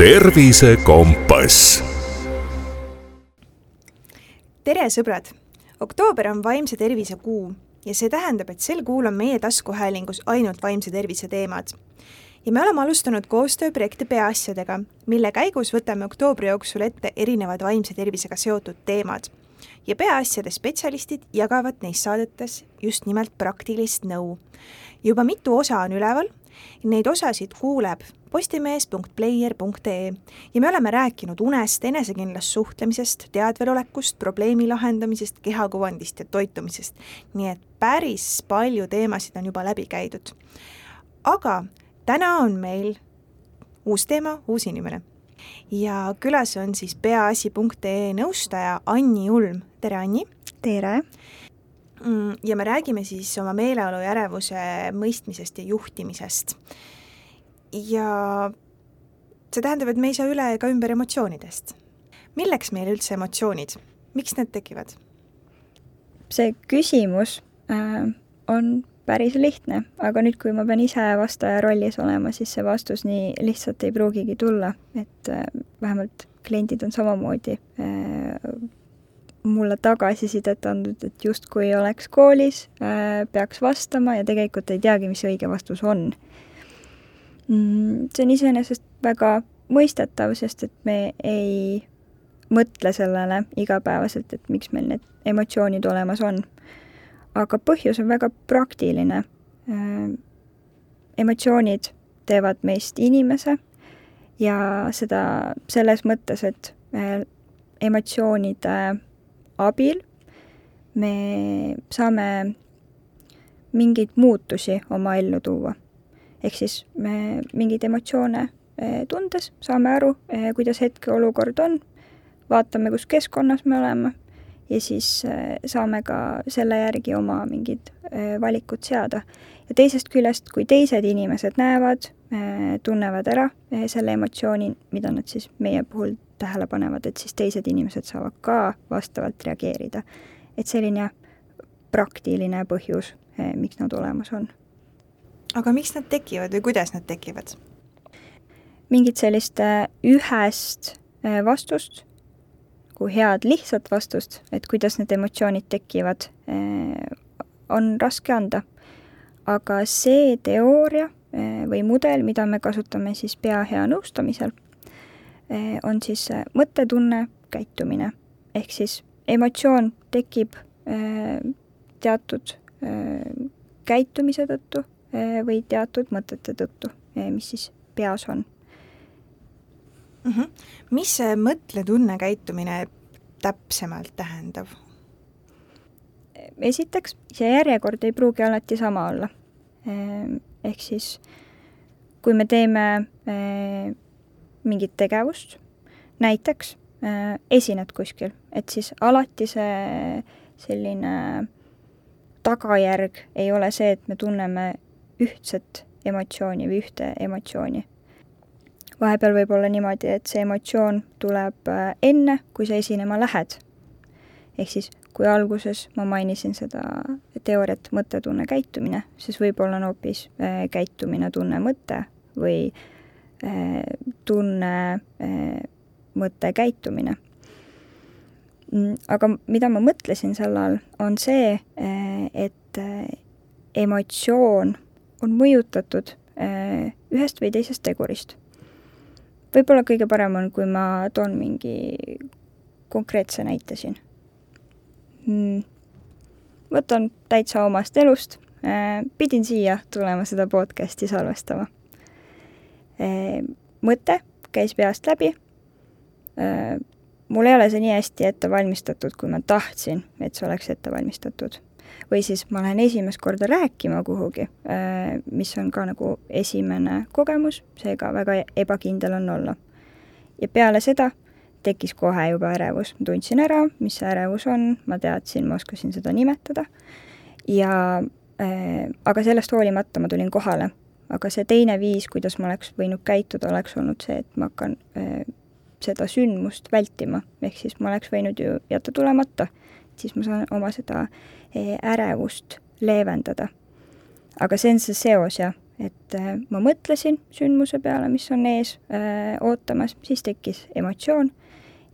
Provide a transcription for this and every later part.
tervisekompass. tere, sõbrad! oktoober on vaimse tervise kuu ja see tähendab, et sel kuul on meie taskuhäälingus ainult vaimse tervise teemad. ja me oleme alustanud koostööprojekti Peaasjadega, mille käigus võtame oktoobri jooksul ette erinevad vaimse tervisega seotud teemad. ja Peaasjade spetsialistid jagavad neis saadetes just nimelt praktilist nõu. juba mitu osa on üleval Neid osasid kuuleb postimees.player.ee ja me oleme rääkinud unest, enesekindlast suhtlemisest, teadvelolekust, probleemi lahendamisest, kehakuvandist ja toitumisest. nii et päris palju teemasid on juba läbi käidud. aga täna on meil uus teema, uus inimene. ja külas on siis peaasi.ee nõustaja Anni Ulm, tere Anni! tere! Mm, ja me räägime siis oma meeleolu ja ärevuse mõistmisest ja juhtimisest. Ja see tähendab, et me ei saa üle ega ümber emotsioonidest. milleks meile üldse emotsioonid, miks need tekivad? see küsimus äh, on päris lihtne, aga nüüd, kui ma pean ise vastaja rollis olema, siis see vastus nii lihtsalt ei pruugigi tulla, et äh, vähemalt kliendid on samamoodi äh, mulle tagasisidet andnud, et justkui oleks koolis äh,, peaks vastama ja tegelikult ei teagi, mis õige vastus on mm,. See on iseenesest väga mõistetav, sest et me ei mõtle sellele igapäevaselt, et miks meil need emotsioonid olemas on. aga põhjus on väga praktiline äh,. emotsioonid teevad meist inimese ja seda selles mõttes, et äh, emotsioonide abil me saame mingeid muutusi oma ellu tuua. Ehk siis me mingeid emotsioone eh, tundes saame aru, eh, kuidas hetkeolukord on, vaatame, kus keskkonnas me oleme ja siis eh, saame ka selle järgi oma mingid valikud seada. ja teisest küljest, kui teised inimesed näevad, tunnevad ära selle emotsiooni, mida nad siis meie puhul tähele panevad, et siis teised inimesed saavad ka vastavalt reageerida. et selline praktiline põhjus, miks nad olemas on. Aga miks nad tekivad või kuidas nad tekivad? mingit sellist eh, ühest eh, vastust, kui head lihtsat vastust, et kuidas need emotsioonid tekivad, on raske anda. aga see teooria või mudel, mida me kasutame siis pea hea nõustamisel on siis mõttetunne, käitumine. ehk siis emotsioon tekib teatud käitumise tõttu või teatud mõtete tõttu, mis siis peas on mm. -hmm. mis see mõtletunne käitumine täpsemalt tähendab? esiteks, see järjekord ei pruugi alati sama olla. ehk siis kui me teeme mingit tegevust, näiteks äh, esined kuskil, et siis alati see selline tagajärg ei ole see, et me tunneme ühtset emotsiooni või ühte emotsiooni. vahepeal võib olla niimoodi, et see emotsioon tuleb äh, enne, kui sa esinema lähed. ehk siis, kui alguses ma mainisin seda teooriat mõttetunne, käitumine, siis võib-olla on hoopis äh, käitumine, tunne, mõte või äh, tunne, eh, mõte, käitumine. Mm, aga mida ma mõtlesin sel all, on see, eh, et emotsioon on mõjutatud ühest või teisest tegurist. võib-olla kõige parem on, kui ma toon mingi konkreetse näite siin. Mm, võtan täitsa omast elust, pidin siia tulema seda podcast'i salvestama Ehm, mõte käis peast läbi. Mul ei ole see nii hästi ette valmistatud, kui ma tahtsin, et see oleks ette valmistatud. Või siis ma lähen esimest korda rääkima kuhugi, ehm, mis on ka nagu esimene kogemus, seega väga ebakindel on olla. ja peale seda tekkis kohe juba ärevus, ma tundsin ära, mis see ärevus on, ma teadsin, ma oskasin seda nimetada. Ja äh, aga sellest hoolimata ma tulin kohale. Aga see teine viis, kuidas ma oleks võinud käituda, oleks olnud see, et ma hakkan äh, seda sündmust vältima, ehk siis ma oleks võinud ju jätta tulemata, siis ma saan oma seda äh, ärevust leevendada. aga see on see seos jah, et äh, ma mõtlesin sündmuse peale, mis on ees äh, ootamas, siis tekkis emotsioon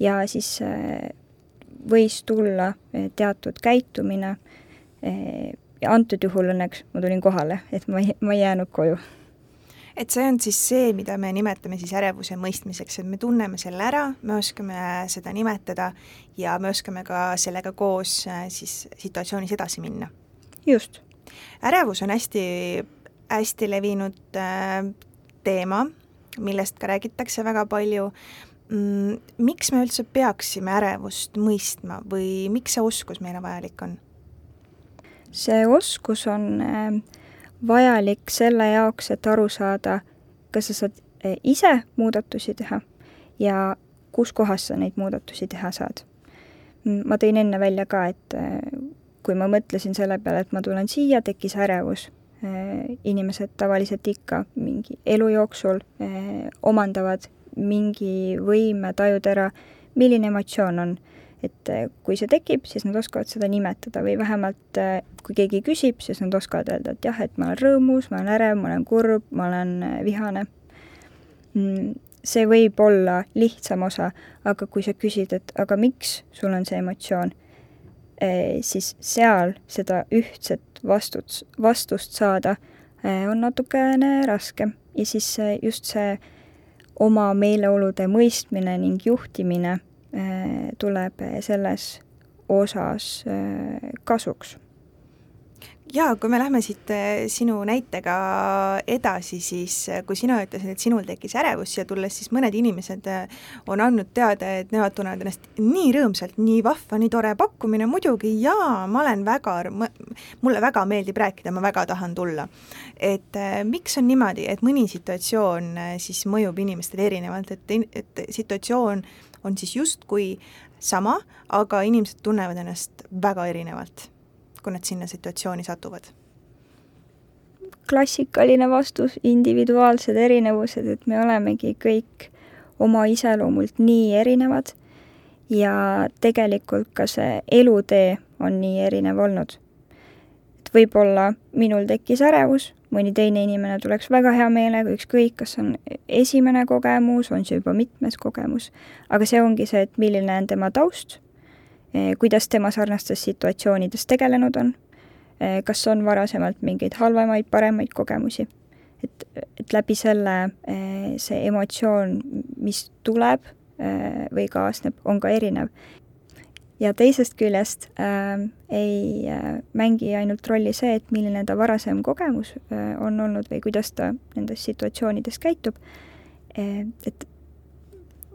ja siis võis tulla teatud käitumine ja antud juhul õnneks ma tulin kohale, et ma ei, ma ei jäänud koju et see on siis see, mida me nimetame siis ärevuse mõistmiseks, et me tunneme selle ära, me oskame seda nimetada ja me oskame ka sellega koos äh, siis situatsioonis edasi minna. just. ärevus on hästi, hästi levinud äh, teema, millest ka räägitakse väga palju mm,. miks me üldse peaksime ärevust mõistma või miks see oskus meile vajalik on? see oskus on äh, vajalik selle jaoks, et aru saada, kas sa saad eh, ise muudatusi teha ja kus kohas sa neid muudatusi teha saad. ma tõin enne välja ka, et eh, kui ma mõtlesin selle peale, et ma tulen siia, tekkis ärevus. Eh, inimesed tavaliselt ikka mingi elu jooksul omandavad mingi võime tajuda ära, milline emotsioon on et äh, kui see tekib, siis nad oskavad seda nimetada või vähemalt äh, kui keegi küsib, siis nad oskavad öelda, et jah, et ma olen rõõmus, ma olen ärev, ma olen kurb, ma olen äh, vihane. Mm, see võib olla lihtsam osa, aga kui sa küsid, et aga miks sul on see emotsioon, siis seal seda ühtset vastut-, vastust saada on natukene raskem ja siis just see oma meeleolude mõistmine ning juhtimine tuleb selles osas äh, kasuks. jaa, kui me lähme siit äh, sinu näitega edasi, siis kui sina ütlesid, et sinul tekkis ärevus siia tulles, siis mõned inimesed on andnud teada, et nemad tunnevad ennast nii rõõmsalt, nii vahva, nii tore pakkumine, muidugi jaa, ma olen väga, mulle väga meeldib rääkida, ma väga tahan tulla. et miks on niimoodi, et mõni situatsioon siis mõjub inimestele erinevalt, et, et situatsioon on siis justkui sama, aga inimesed tunnevad ennast väga erinevalt, kui nad sinna situatsiooni satuvad klassikaline vastus, individuaalsed erinevused, et me olemegi kõik oma iseloomult nii erinevad ja tegelikult ka see elutee on nii erinev olnud. et võib-olla minul tekkis ärevus, mõni teine inimene tuleks väga hea meelega, ükskõik, kas on esimene kogemus, on see juba mitmes kogemus, aga see ongi see, et milline on tema taust, eh, kuidas tema sarnastes situatsioonides tegelenud on, eh, kas on varasemalt mingeid halvemaid, paremaid kogemusi. et, et läbi selle eh, see emotsioon, mis tuleb või kaasneb, on ka erinev ja teisest küljest äh, ei äh, mängi ainult rolli see, et milline ta varasem kogemus äh, on olnud või kuidas ta nendes situatsioonides käitub äh,, et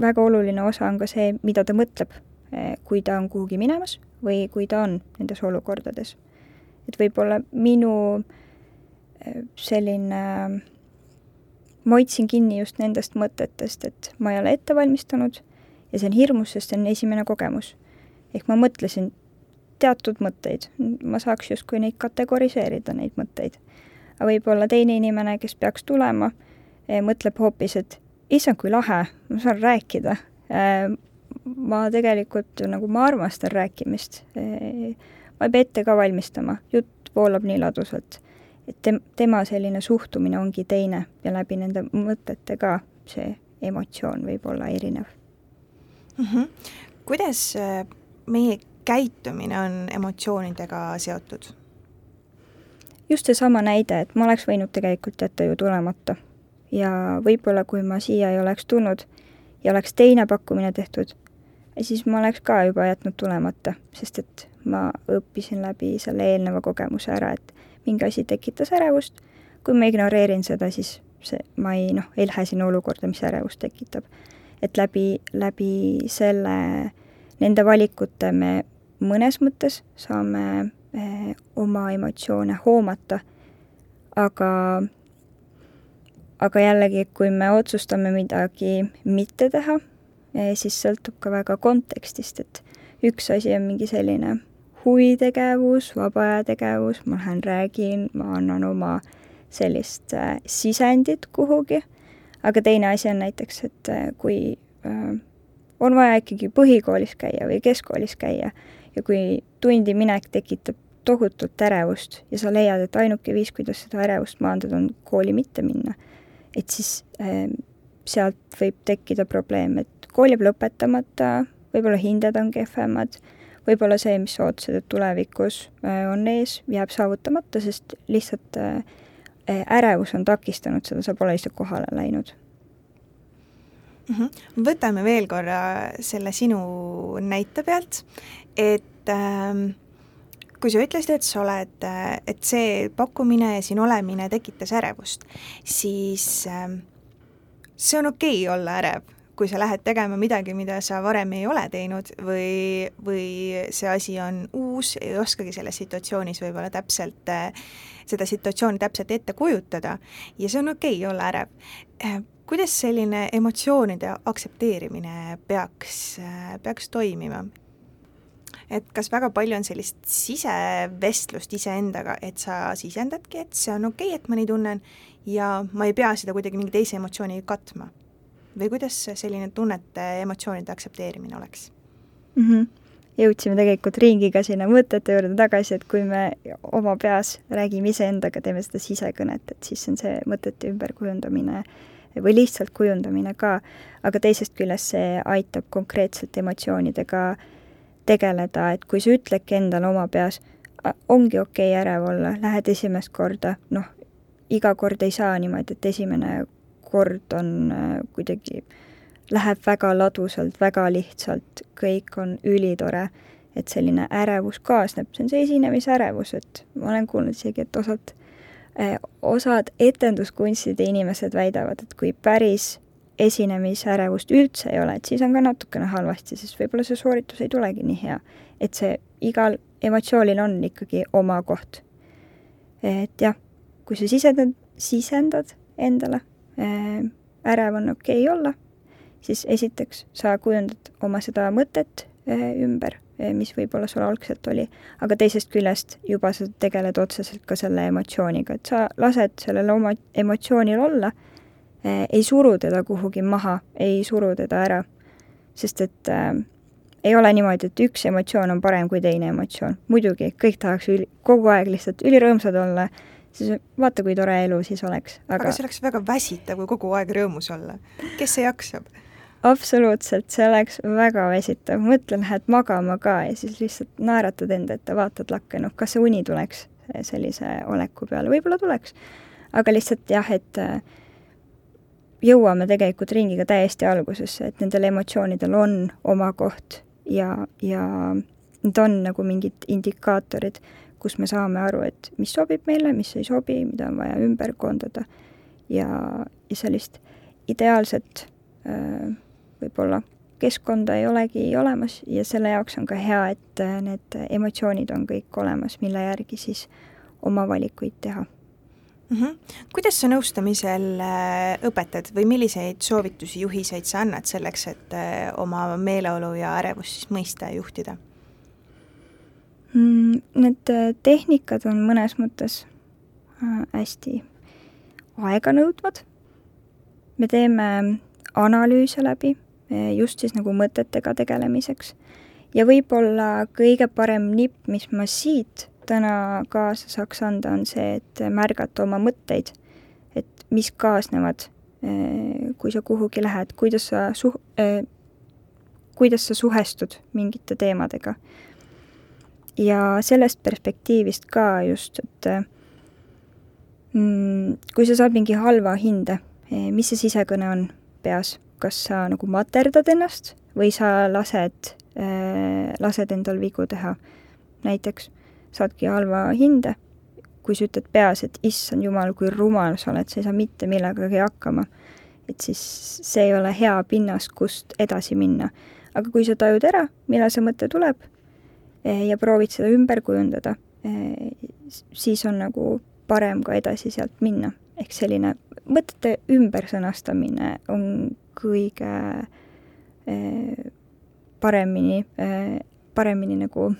väga oluline osa on ka see, mida ta mõtleb äh,, kui ta on kuhugi minemas või kui ta on nendes olukordades. et võib-olla minu äh, selline äh, ma hoidsin kinni just nendest mõtetest, et ma ei ole ette valmistanud ja see on hirmus, sest see on esimene kogemus ehk ma mõtlesin teatud mõtteid, ma saaks justkui neid kategoriseerida, neid mõtteid. aga võib-olla teine inimene, kes peaks tulema, eh, mõtleb hoopis, et issand, kui lahe, ma saan rääkida. Eh, ma tegelikult nagu, ma armastan rääkimist. Eh, ma ei pea ette ka valmistama, jutt voolab nii ladusalt. et tem-, tema selline suhtumine ongi teine ja läbi nende mõtete ka see emotsioon võib olla erinev mm. -hmm. kuidas meie käitumine on emotsioonidega seotud? just seesama näide, et ma oleks võinud tegelikult jätta ju tulemata. ja võib-olla, kui ma siia ei oleks tulnud ja oleks teine pakkumine tehtud, siis ma oleks ka juba jätnud tulemata, sest et ma õppisin läbi selle eelneva kogemuse ära, et mingi asi tekitas ärevust, kui ma ignoreerin seda, siis see, ma ei noh, ei lähe sinna olukorda, mis ärevust tekitab. et läbi, läbi selle nende valikute me mõnes mõttes saame eh, oma emotsioone hoomata, aga, aga jällegi, kui me otsustame midagi mitte teha eh,, siis sõltub ka väga kontekstist, et üks asi on mingi selline huvitegevus, vaba aja tegevus, ma lähen räägin, ma annan oma sellist äh, sisendit kuhugi, aga teine asi on näiteks, et kui on vaja ikkagi põhikoolis käia või keskkoolis käia. Ja kui tundi minek tekitab tohutult ärevust ja sa leiad, et ainuke viis, kuidas seda ärevust maandada, on kooli mitte minna, et siis äh, sealt võib tekkida probleem, et kool jääb lõpetamata, võib-olla hinded on kehvemad, võib-olla see, mis sa ootasid, et tulevikus äh, on ees, jääb saavutamata, sest lihtsalt äh, äh ärevus on takistanud seda, sa pole lihtsalt kohale läinud mm. -hmm. võtame veel korra selle sinu näite pealt, et ähm, kui sa ütlesid, et sa oled, et see pakkumine ja siin olemine tekitas ärevust, siis ähm, see on okei okay olla ärev, kui sa lähed tegema midagi, mida sa varem ei ole teinud või, või see asi on uus, ei oskagi selles situatsioonis võib-olla täpselt, seda situatsiooni täpselt ette kujutada ja see on okei okay olla ärev. Kuidas selline emotsioonide aktsepteerimine peaks, peaks toimima? et kas väga palju on sellist sisevestlust iseendaga, et sa sisendadki, et see on okei okay,, et ma nii tunnen ja ma ei pea seda kuidagi mingi teise emotsiooniga katma. või kuidas selline tunnete, emotsioonide aktsepteerimine oleks mm? -hmm. jõudsime tegelikult ringiga sinna mõtete juurde tagasi, et kui me oma peas räägime iseendaga, teeme seda sisekõnet, et siis on see mõtete ümberkujundamine või lihtsalt kujundamine ka, aga teisest küljest see aitab konkreetselt emotsioonidega tegeleda, et kui sa ütledki endale oma peas, ongi okei okay ärev olla, lähed esimest korda, noh, iga kord ei saa niimoodi, et esimene kord on äh, kuidagi, läheb väga ladusalt, väga lihtsalt, kõik on ülitore, et selline ärevus kaasneb, see on see esinemisärevus, et ma olen kuulnud isegi, et osad, osad etenduskunstide inimesed väidavad, et kui päris esinemisärevust üldse ei ole, et siis on ka natukene halvasti, sest võib-olla see sooritus ei tulegi nii hea. et see igal emotsioonil on ikkagi oma koht. et jah kui sa sisendad, sisendad endale, äh, ärev on okei okay olla, siis esiteks sa kujundad oma seda mõtet äh, ümber, mis võib-olla sul algselt oli, aga teisest küljest juba sa tegeled otseselt ka selle emotsiooniga, et sa lased sellel oma emotsioonil olla, ei suru teda kuhugi maha, ei suru teda ära, sest et äh, ei ole niimoodi, et üks emotsioon on parem kui teine emotsioon. muidugi, kõik tahaks üli, kogu aeg lihtsalt ülirõõmsad olla siis vaata, kui tore elu siis oleks, aga aga see oleks väga väsitav, kui kogu aeg rõõmus olla. kes see jaksab? Absoluutselt, see oleks väga väsitav, mõtle, lähed magama ka ja siis lihtsalt naeratad enda ette, vaatad lakke, noh, kas see uni tuleks sellise oleku peale, võib-olla tuleks. aga lihtsalt jah, et äh, jõuame tegelikult ringiga täiesti algusesse, et nendel emotsioonidel on oma koht ja, ja need on nagu mingid indikaatorid, kus me saame aru, et mis sobib meile, mis ei sobi, mida on vaja ümber koondada ja, ja sellist ideaalset äh, võib-olla keskkonda ei olegi olemas ja selle jaoks on ka hea, et äh, need emotsioonid on kõik olemas, mille järgi siis oma valikuid teha mm. -hmm. kuidas sa nõustamisel äh, õpetad või milliseid soovitusi, juhiseid sa annad selleks, et oma meeleolu ja ärevust siis mõista ja juhtida? Mm, need äh, tehnikad on mõnes mõttes äh, hästi aeganõudvad. me teeme analüüse läbi äh, just siis nagu mõtetega tegelemiseks. Ja võib-olla kõige parem nipp, mis ma siit täna kaasa saaks anda, on see, et märgata oma mõtteid, et mis kaasnevad, kui sa kuhugi lähed, kuidas sa suh-, kuidas sa suhestud mingite teemadega. Ja sellest perspektiivist ka just, et mm, kui sa saad mingi halva hinde, eh, mis see sisekõne on peas, kas sa nagu materdad ennast või sa lased äh,, lased endal vigu teha. näiteks saadki halva hinde, kui sa ütled peas, et issand jumal, kui rumal sa oled, sa ei saa mitte millegagi hakkama, et siis see ei ole hea pinnas, kust edasi minna. aga kui sa tajud ära, millal see mõte tuleb, Eh, ja proovid seda ümber kujundada, eh, siis on nagu parem ka edasi sealt minna. ehk selline mõtete ümbersõnastamine on kõige eh, paremini, paremini nagu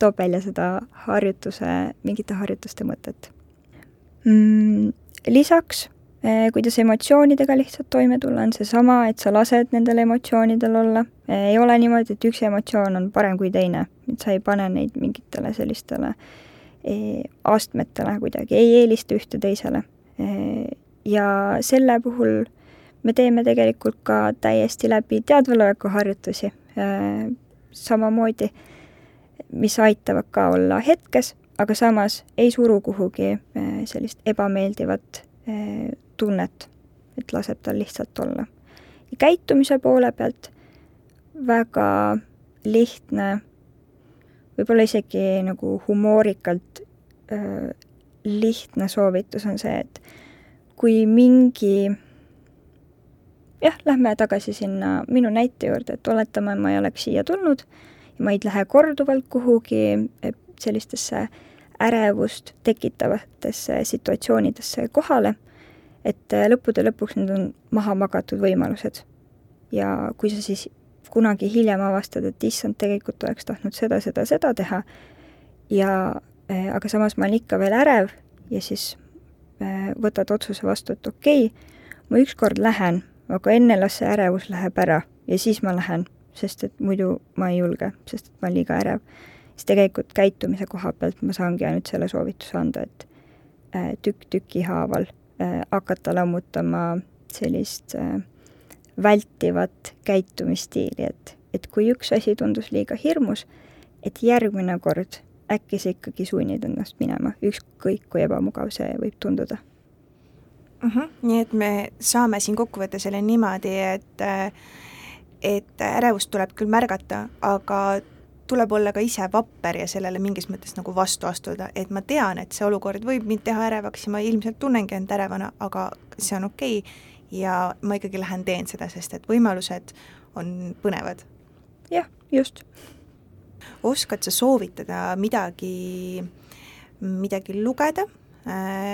toob välja seda harjutuse, mingite harjutuste mõtet mm,. Lisaks, kuidas emotsioonidega lihtsalt toime tulla, on seesama, et sa lased nendel emotsioonidel olla, ei ole niimoodi, et üks emotsioon on parem kui teine, et sa ei pane neid mingitele sellistele astmetele kuidagi, ei eelista ühte teisele. Ja selle puhul me teeme tegelikult ka täiesti läbi teadvaloleku harjutusi e, samamoodi, mis aitavad ka olla hetkes, aga samas ei suru kuhugi sellist ebameeldivat tunnet, et laseb tal lihtsalt olla. ja käitumise poole pealt väga lihtne, võib-olla isegi nagu humoorikalt äh, lihtne soovitus on see, et kui mingi jah, lähme tagasi sinna minu näite juurde, et oletame, ma ei oleks siia tulnud ja ma ei lähe korduvalt kuhugi sellistesse ärevust tekitavatesse situatsioonidesse kohale, et lõppude lõpuks need on maha magatud võimalused. ja kui sa siis kunagi hiljem avastad, et issand, tegelikult oleks tahtnud seda, seda, seda teha ja äh, aga samas ma olen ikka veel ärev ja siis äh, võtad otsuse vastu, et okei okay,, ma ükskord lähen, aga enne las see ärevus läheb ära ja siis ma lähen, sest et muidu ma ei julge, sest et ma olen liiga ärev. siis tegelikult käitumise koha pealt ma saangi ainult selle soovituse anda, et äh, tükk tüki haaval äh, hakata lammutama sellist äh, vältivat käitumisstiili, et, et kui üks asi tundus liiga hirmus, et järgmine kord äkki sa ikkagi sunnid ennast minema, ükskõik kui ebamugav see võib tunduda mm. -hmm. nii et me saame siin kokku võtta selle niimoodi, et et ärevust tuleb küll märgata, aga tuleb olla ka ise vapper ja sellele mingis mõttes nagu vastu astuda, et ma tean, et see olukord võib mind teha ärevaks ja ma ilmselt tunnengi end ärevana, aga see on okei okay ja ma ikkagi lähen teen seda, sest et võimalused on põnevad. jah, just. oskad sa soovitada midagi, midagi lugeda,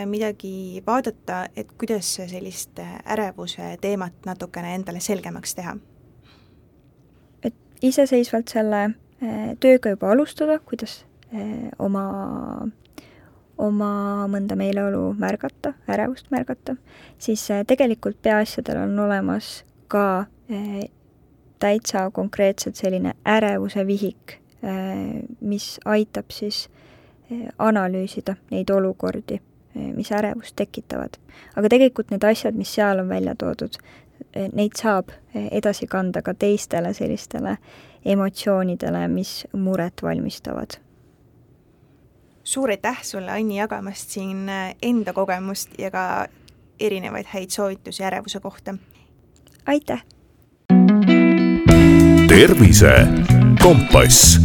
midagi vaadata, et kuidas sellist ärevuse teemat natukene endale selgemaks teha? et iseseisvalt selle äh, tööga juba alustada, kuidas äh, oma oma mõnda meeleolu märgata, ärevust märgata, siis äh, tegelikult peaasjadel on olemas ka äh, täitsa konkreetselt selline ärevuse vihik, äh, mis aitab siis analüüsida neid olukordi, mis ärevust tekitavad. aga tegelikult need asjad, mis seal on välja toodud, neid saab edasi kanda ka teistele sellistele emotsioonidele, mis muret valmistavad suur aitäh sulle, Anni, jagamast siin enda kogemust ja ka erinevaid häid soovitusi ärevuse kohta. aitäh! tervise Kompass